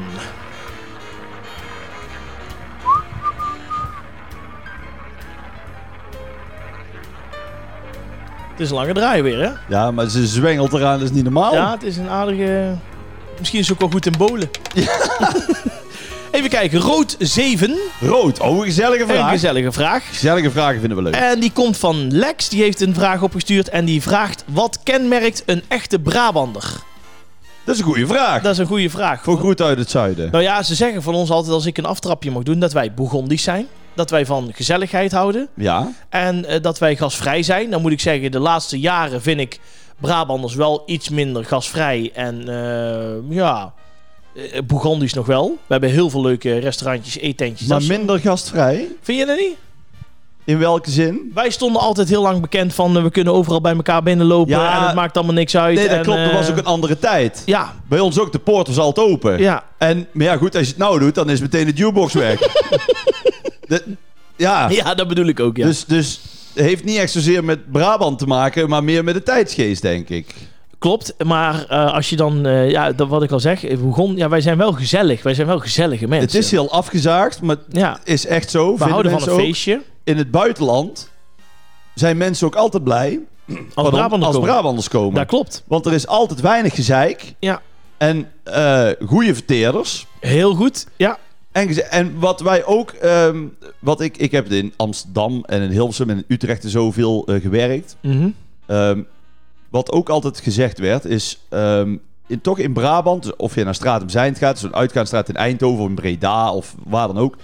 Het is een lange draai weer, hè? Ja, maar ze zwengelt eraan, dat is niet normaal. Ja, het is een aardige... Misschien is het ook wel goed in bolen. [laughs] [laughs] Even kijken. Rood 7. Rood, oh, een gezellige Een vraag. gezellige vraag. Gezellige vragen vinden we leuk. En die komt van Lex. Die heeft een vraag opgestuurd. En die vraagt: Wat kenmerkt een echte Brabander? Dat is een goede vraag. Dat is een goede vraag. Voor goed uit het zuiden. Nou ja, ze zeggen van ons altijd als ik een aftrapje mag doen, dat wij Bourgondisch zijn. Dat wij van gezelligheid houden. Ja. En eh, dat wij gasvrij zijn. Dan moet ik zeggen, de laatste jaren vind ik Brabanders wel iets minder gasvrij. En eh, ja, Bourgondisch nog wel. We hebben heel veel leuke restaurantjes, eetentjes. Maar minder gastvrij? Vind je dat niet? In welke zin? Wij stonden altijd heel lang bekend van... eh, we kunnen overal bij elkaar binnenlopen Ja. en het maakt allemaal niks uit. Nee, dat en, klopt. Dat eh, was ook een andere tijd. Ja, Bij ons ook, de poort was altijd open. ja, En, maar ja, goed, als je het nou doet, dan is meteen de jukebox weg. [laughs] De- ja, ja, dat bedoel ik ook, ja. dus, dus heeft niet echt zozeer met Brabant te maken, maar meer met de tijdsgeest, denk ik. Klopt, maar eh, als je dan... eh, ja, dat wat ik al zeg, eh, begon, ja, wij zijn wel gezellig. Wij zijn wel gezellige mensen. Het is heel afgezaagd, maar Ja, het is echt zo. we houden van een feestje. In het buitenland zijn mensen ook altijd blij Als pardon, Brabanders als komen. Brabanders komen. Dat klopt. Want er is altijd weinig gezeik. Ja. En eh goede verteerders. Heel goed. Ja. En, en wat wij ook, ehm, wat ik, ik heb in Amsterdam en in Hilversum en in Utrecht en zoveel eh gewerkt. Ehm, wat ook altijd gezegd werd, is ehm, in, toch in Brabant, dus of je naar Stratum Zijnd gaat, zo'n uitgaansstraat in Eindhoven of in Breda of waar dan ook.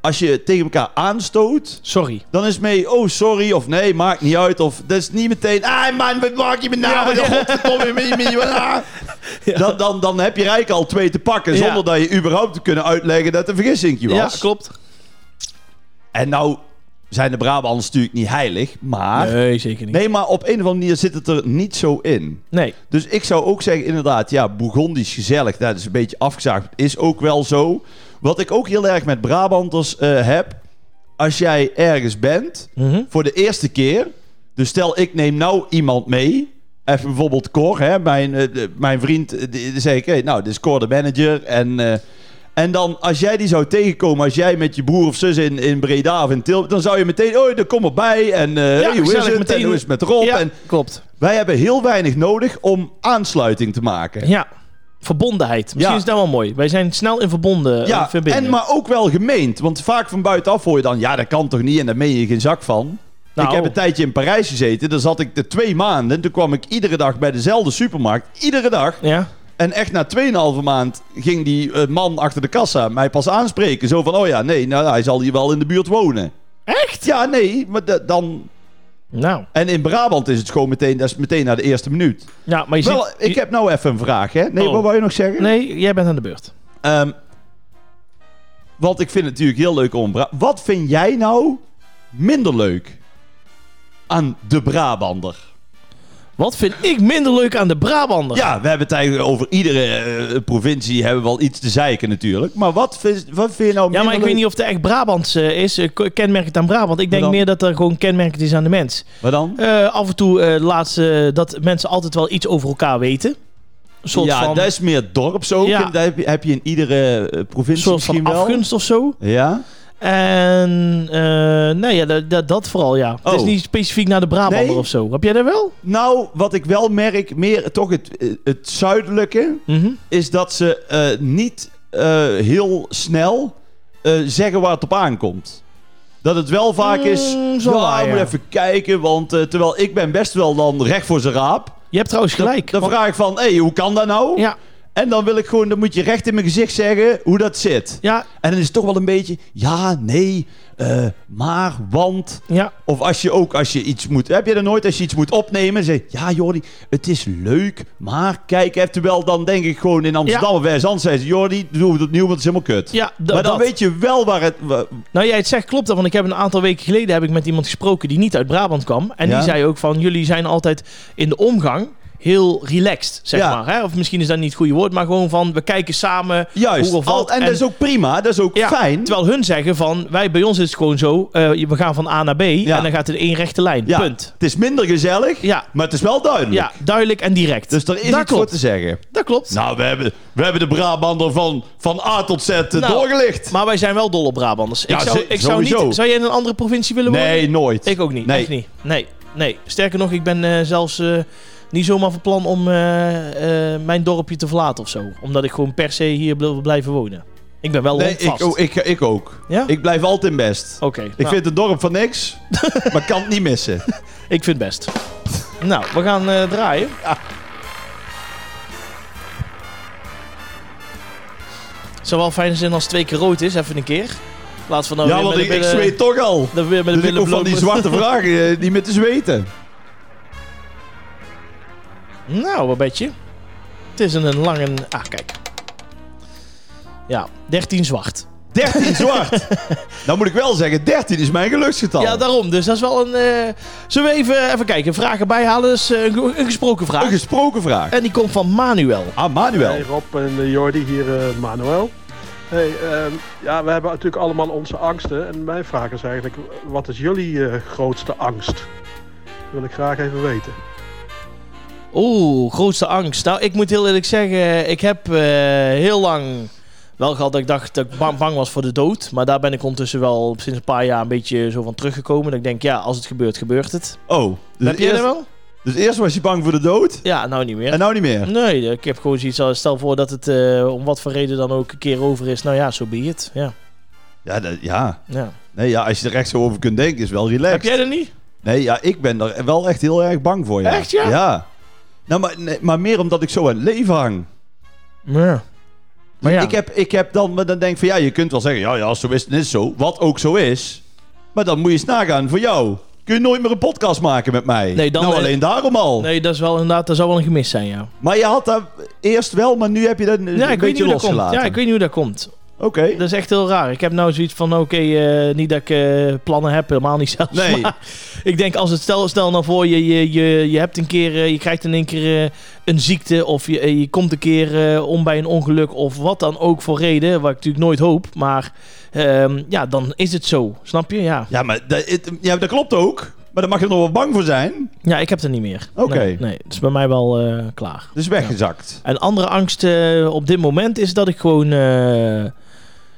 Als je tegen elkaar aanstoot, Sorry. dan is het mee, oh sorry, of nee, maakt niet uit. Of dat is niet meteen, ah man, wat maak je me nou? Ja, ja. wat, ah. dan, dan, dan heb je eigenlijk al twee te pakken, Ja. zonder dat je überhaupt te kunnen uitleggen dat het een vergissingje was. Ja, klopt. En nou zijn de Brabanders natuurlijk niet heilig, maar... Nee, zeker niet. Nee, maar op een of andere manier zit het er niet zo in. Nee. Dus ik zou ook zeggen, inderdaad, ja, Bourgondisch gezellig. Dat is een beetje afgezaagd. Is ook wel zo. Wat ik ook heel erg met Brabanters eh, heb. Als jij ergens bent, Mhm. voor de eerste keer. Dus stel, ik neem nou iemand mee. Even bijvoorbeeld Cor, hè, mijn, eh, mijn vriend. eh, Die, die zei ik, hey, nou, dit is Cor de manager. En, en dan, als jij die zou tegenkomen, als jij met je broer of zus in, in Breda of in Tilburg, dan zou je meteen, oh, dan kom erbij. En eh, hey, hoe is het? meteen- En hoe is het met Rob? Ja, En klopt. wij hebben heel weinig nodig om aansluiting te maken. Ja. Verbondenheid. Misschien Ja. is dat wel mooi. Wij zijn snel in verbonden. Ja, eh, en maar ook wel gemeend. Want vaak van buitenaf hoor je dan... Ja, dat kan toch niet? En daar meen je geen zak van. Nou. Ik heb een tijdje in Parijs gezeten. Daar zat ik de twee maanden. Toen kwam ik iedere dag bij dezelfde supermarkt. Iedere dag. Ja. En echt na 2,5 maand ging die eh, man achter de kassa mij pas aanspreken. Zo van, oh ja, nee, nou, hij zal hier wel in de buurt wonen. Echt? Ja, nee, maar da- dan... Nou. En in Brabant is het gewoon meteen, dat is meteen na de eerste minuut. Ja, maar je Wel, ziet... ik heb nou even een vraag, hè? Nee, Oh. wat wou je nog zeggen? Nee, jij bent aan de beurt. Ehm, want ik vind het natuurlijk heel leuk om... Bra- Wat vind jij nou minder leuk aan de Brabander? Wat vind ik minder leuk aan de Brabander? Ja, we hebben het eigenlijk over iedere eh, provincie hebben we wel iets te zeiken natuurlijk. Maar wat vind, wat vind je nou Ja, maar ik leuk? weet niet of het echt Brabants eh, is. eh, kenmerkend aan Brabant. Ik denk meer dat er gewoon kenmerkend is aan de mens. Wat dan? Af en toe laatste dat mensen altijd wel iets over elkaar weten. Soort ja, van, dat is meer dorps ook. Ja. Heb je, heb je in iedere een provincie soort van misschien wel. afgunst of zo. Ja? En eh nee, ja, dat, dat, vooral, ja. Het is Oh. niet specifiek naar de Brabander Nee? of zo. Heb jij dat wel? Nou, wat ik wel merk, meer toch het, het zuidelijke... Mhm. is dat ze eh, niet eh, heel snel zeggen waar het op aankomt. Dat het wel vaak is, Mm, zo ja, moeten even kijken, want terwijl ik ben best wel dan recht voor zijn raap. Je hebt trouwens gelijk. Dan want- vraag ik van, hé, hey, hoe kan dat nou? ja, En dan wil ik gewoon, dan moet je recht in mijn gezicht zeggen hoe dat zit. ja, En dan is het toch wel een beetje, ja, nee, eh, maar, want... ja. Of als je ook, als je iets moet... Heb je dat nooit, als je iets moet opnemen... Zeg ja Jordi, het is leuk, maar kijk even... Terwijl dan denk ik gewoon in Amsterdam of bij Zand zeggen ze... Jordi, doe het opnieuw, want het is helemaal kut. ja maar dan dat. weet je wel waar het... Nou, jij het zegt klopt dat, want ik heb een aantal weken geleden heb ik met iemand gesproken die niet uit Brabant kwam. En Ja. die zei ook van, jullie zijn altijd in de omgang heel relaxed, zeg Ja. maar. Hè? Of misschien is dat niet het goede woord, maar gewoon van, we kijken samen Juist, hoe of Al- wat. en, dat is ook prima, dat is ook Ja, fijn. Terwijl hun zeggen van, wij, bij ons is het gewoon zo, eh, we gaan van A naar B Ja. en dan gaat het één rechte lijn. Punt. Het is minder gezellig, Ja. maar het is wel duidelijk. Ja, duidelijk en direct. Dus er is dat iets voor klopt. te zeggen. Dat klopt. Nou, we hebben, we hebben de Brabander van, van A tot Z eh, Nou, doorgelicht. Maar wij zijn wel dol op Brabanders. Ik zou, ik zou, niet, zou jij in een andere provincie willen wonen? Nee, nooit. Ik ook niet. Nee. Echt niet. Nee, nee. Sterker nog, ik ben eh, zelfs niet zomaar van plan om eh, eh, mijn dorpje te verlaten of zo. Omdat ik gewoon per se hier wil blijven wonen. Ik ben wel Nee, ik, oh, ik, ik ook. Ja? Ik blijf altijd best. Oké. Ik nou, vind het dorp van niks, [laughs] maar kan het niet missen. ik vind het best. nou, we gaan eh, draaien. Het zou wel fijn zijn als het twee keer rood is, even een keer. Plaats van we ja, want met ik, zweet toch al. we weer met de Dus billen van die zwarte vragen niet meer te zweten. Nou, wat beetje. Het is een lange... Ah, kijk. Ja, 13 zwart. 13 [laughs] zwart. nou moet ik wel zeggen, 13 is mijn geluksgetal. Ja, daarom. Dus dat is wel een... eh, Zullen we even, even kijken, vragen bijhalen? Dus een, een gesproken vraag. Een gesproken vraag. En die komt van Manuel. Ah, Manuel. Hey Rob en eh, Jordi, hier eh, Manuel. Hey, ehm, ja, we hebben natuurlijk allemaal onze angsten. En mijn vraag is eigenlijk, wat is jullie grootste angst? Dat wil ik graag even weten. Oeh, grootste angst. Nou, ik moet heel eerlijk zeggen, ik heb eh, heel lang wel gehad dat ik dacht dat ik bang, bang was voor de dood. Maar daar ben ik ondertussen wel sinds een paar jaar een beetje zo van teruggekomen. Dat ik denk, ja, als het gebeurt, gebeurt het. Oh, dus heb jij eerst, dat wel? dus eerst was je bang voor de dood Ja, nou niet meer. en nou niet meer. Nee, ik heb gewoon zoiets als, stel voor dat het eh, om wat voor reden dan ook een keer over is. Nou ja, zo be it. Ja, Ja, dat, ja. ja. Nee, ja, als je er echt zo over kunt denken, is wel relaxed. Heb jij dat niet? Nee, ja, ik ben er wel echt heel erg bang voor. Ja. Echt, ja? Ja. Nou, maar, nee, maar meer omdat ik zo aan het leven hang. Ja. Maar ja, Ik, heb, ik heb dan, maar dan denk ik van ja, je kunt wel zeggen, ja, ja, als zo is, dan is het zo. Wat ook zo is. Maar dan moet je eens nagaan voor jou. Kun je nooit meer een podcast maken met mij? Nee, dan- nou, alleen daarom al. nee, dat is wel inderdaad, dat zou wel een gemis zijn, ja. Maar je had dat eerst wel, maar nu heb je dat een Ja, niet beetje losgelaten. Ja, ik weet niet hoe dat komt. Oké. Dat is echt heel raar. Ik heb nou zoiets van, oké, eh, niet dat ik eh, plannen heb, helemaal niet zelfs. Nee. Maar [laughs] ik denk, als het stel, stel nou voor, je, je, je, je hebt een keer, eh, je krijgt in één keer een ziekte of je, je komt een keer om bij een ongeluk of wat dan ook voor reden, wat ik natuurlijk nooit hoop. Maar ehm, ja, dan is het zo. Snap je? Ja. Ja, maar dat, het- ja, dat klopt ook. Maar daar mag je nog wel bang voor zijn. Ja, ik heb het niet meer. Oké. Nee, nee, het is bij mij wel klaar. Dus weggezakt. En andere angst op dit moment is dat ik gewoon.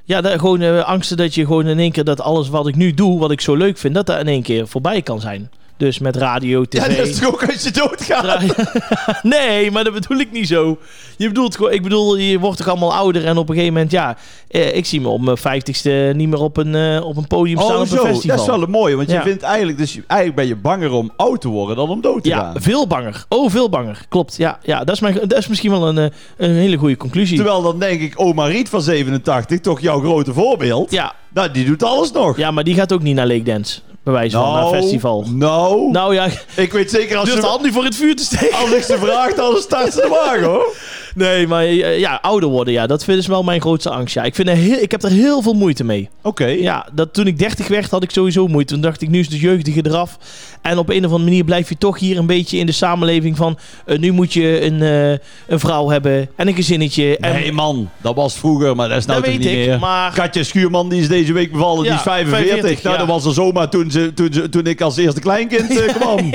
Ja, dat, gewoon eh, angsten dat je gewoon in één keer dat alles wat ik nu doe, wat ik zo leuk vind, dat dat in één keer voorbij kan zijn. Dus met radio, tv. Ja, dat is toch ook als je doodgaat? [laughs] Nee, maar dat bedoel ik niet zo. Je bedoelt gewoon, ik bedoel, je wordt toch allemaal ouder en op een gegeven moment, ja, eh, ik zie me op mijn vijftigste niet meer op een, eh, op een podium staan Oh, op zo. een festival. Dat is wel een mooie. Want Ja. je vindt eigenlijk, dus eigenlijk ben je banger om oud te worden dan om dood te Ja, gaan. veel banger. Oh, veel banger. Klopt. Ja, ja dat, is mijn, dat is misschien wel een, eh, een hele goede conclusie. Terwijl dan denk ik, oma Riet van 87, toch jouw grote voorbeeld. Ja, Nou, die doet alles nog. ja, maar die gaat ook niet naar Lake Dance. Bij wijze van naar een festival. Nou, Nou ja, ik weet zeker als de ze, hand niet voor het vuur te steken. als ik ze vraag, dan start ze de wagen hoor. Nee, maar eh, ja, ouder worden, ja, dat is wel mijn grootste angst. Ja. Ik, vind er heel, ik heb er heel veel moeite mee. Oké. Ja, dat, toen ik 30 werd, had ik sowieso moeite. Toen dacht ik, nu is de jeugdige eraf. En op een of andere manier blijf je toch hier een beetje in de samenleving van... eh, nu moet je een, eh, een vrouw hebben en een gezinnetje. En, Nee man, dat was vroeger, maar dat is nou dat toch weet niet ik, meer. maar... Katja Schuurman, die is deze week bevallen, die is 45. 45, nou, ja. dat was er zomaar toen, ze, toen, ze, toen ik als eerste kleinkind [laughs] kwam.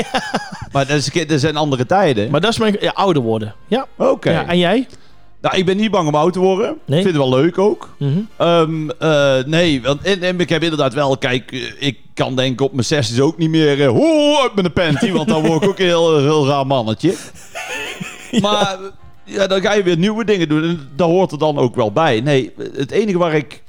Maar dat, is, dat zijn andere tijden. Maar dat is mijn... Ja, ouder worden. Ja. Oké. ja en jij? Nou, ik ben niet bang om oud te worden. Nee? Ik vind het wel leuk ook. Mhm. Ehm, eh, nee, want en, en ik heb inderdaad wel, kijk, eh, ik kan denk ik op mijn zesdes ook niet meer eh, hoe uit mijn panty, want dan word ik ook een heel, heel raar mannetje. [laughs] Maar ja, dan ga je weer nieuwe dingen doen en daar hoort er dan ook wel bij. Nee, het enige waar ik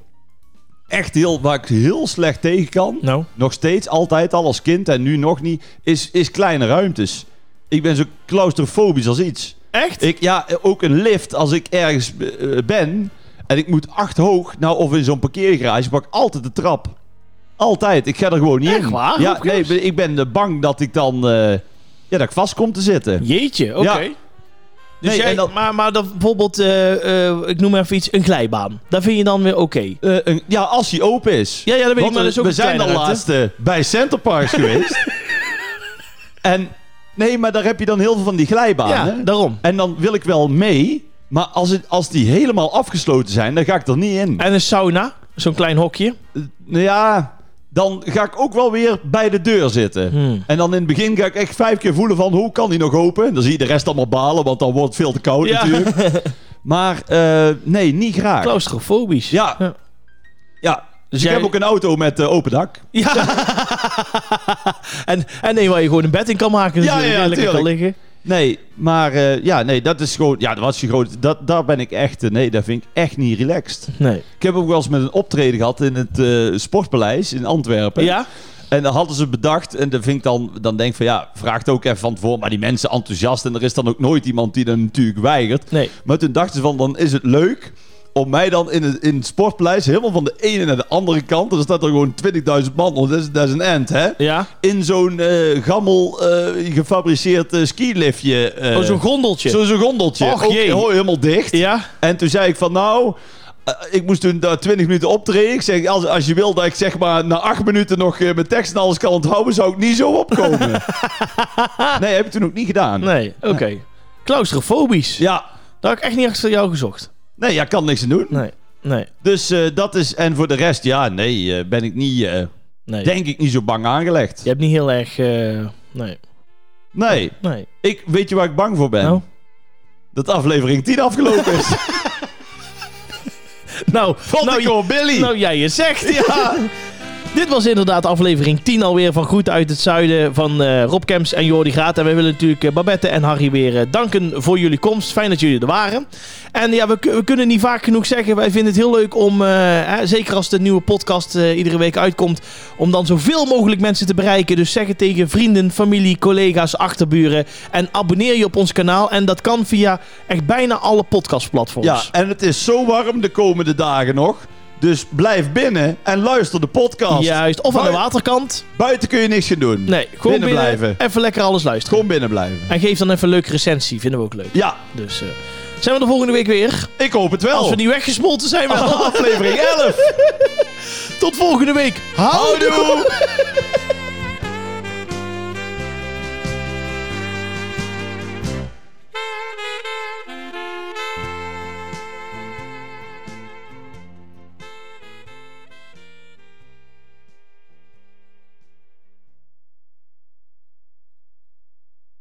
echt heel, waar ik heel slecht tegen kan, Nou, nog steeds, altijd al als kind en nu nog niet, is, is kleine ruimtes. Ik ben zo claustrofobisch als iets. echt? Ik, ja, ook een lift als ik ergens eh, ben en ik moet acht hoog, nou of in zo'n parkeergarage, pak ik altijd de trap. Altijd. Ik ga er gewoon niet Echt in. waar? Ja, nee, ik ben bang dat ik dan eh, ja, dat ik vast kom te zitten. Jeetje, oké. Ja. Dus Nee, jij, maar, maar bijvoorbeeld, eh, eh, ik noem even iets, een glijbaan. Dat vind je dan weer oké? Eh, een- ja, als hij open is. Ja, ja, dat weet ik, maar we een zijn ruimte. laatste bij Centerparks [laughs] geweest. En nee, maar daar heb je dan heel veel van die glijbanen. Ja, daarom. En dan wil ik wel mee. Maar als, het, als die helemaal afgesloten zijn, dan ga ik er niet in. En een sauna, zo'n klein hokje. Nou ja, dan ga ik ook wel weer bij de deur zitten. Hmm. En dan in het begin ga ik echt vijf keer voelen van hoe kan die nog open. Dan zie je de rest allemaal balen, want dan wordt het veel te koud Ja. natuurlijk. [laughs] Maar eh, nee, niet graag. Claustrofobisch. Ja. Ja. Ja, dus ik heb ook een auto met eh, open dak. Ja. [laughs] en, en nee, waar je gewoon een bed in kan maken. Dus Ja, lekker kan liggen. Nee, maar eh, ja, nee, dat is gewoon, ja, dat was je groot. Dat, daar ben ik echt, eh, nee, dat vind ik echt niet relaxed. Nee. Ik heb ook wel eens met een optreden gehad in het eh, Sportpaleis in Antwerpen. Ja? En dan hadden ze bedacht, en dan vind ik dan, dan denk ik van ja, vraag het ook even van tevoren, maar die mensen enthousiast en er is dan ook nooit iemand die dan natuurlijk weigert. Nee. Maar toen dachten ze van, dan is het leuk om mij dan in het, in het sportpaleis helemaal van de ene naar de andere kant. Er staat er gewoon 20.000 man. want Dat is, dat is een end, hè? Ja? In zo'n eh, gammel eh, gefabriceerd eh, skiliftje. Oh, zo'n gondeltje. Zo'n gondeltje. Och, Ook jee. gewoon helemaal dicht. Ja? En toen zei ik van nou... ik moest toen daar 20 minuten optreden. Ik zeg, als, als je wil dat ik zeg maar na 8 minuten nog mijn tekst en alles kan onthouden, zou ik niet zo opkomen. [laughs] nee, heb ik toen ook niet gedaan. Nee, oké. Claustrofobisch. Ja, Dat had ik echt niet achter jou gezocht. Nee, ja, kan niks aan doen. Nee, nee, Dus eh, dat is, en voor de rest, ja, nee, eh, ben ik niet, eh, nee. denk ik niet zo bang aangelegd. Je hebt niet heel erg... nee, Nee, nee. ik, weet je waar ik bang voor ben? Nou? Dat aflevering 10 afgelopen is. [laughs] Nou, Vond nou, ik Billy. nou jij je zegt, [laughs] ja. Dit was inderdaad aflevering 10 alweer van Groeten uit het Zuiden van eh Rob Kemps en Jordi Graat. En wij willen natuurlijk eh, Babette en Harry weer eh, danken voor jullie komst. Fijn dat jullie er waren. En ja, we, we kunnen niet vaak genoeg zeggen. Wij vinden het heel leuk om, hè, zeker als de nieuwe podcast iedere week uitkomt, om dan zoveel mogelijk mensen te bereiken. Dus zeg het tegen vrienden, familie, collega's, achterburen. En abonneer je op ons kanaal. En dat kan via echt bijna alle podcastplatforms. Ja, en het is zo warm de komende dagen nog. Dus blijf binnen en luister de podcast. Juist. Of aan de waterkant. Buiten kun je niks gaan doen. Nee, gewoon Binnen binnen, blijven. Even lekker alles luisteren. Gewoon binnen blijven. En geef dan even een leuke recensie. Vinden we ook leuk. Ja, Dus eh, zijn we de volgende week weer. ik hoop het wel. Als we niet weggesmolten zijn wel. [laughs] Aflevering 11. [laughs] Tot volgende week. Houdoe! Houdoe! [laughs]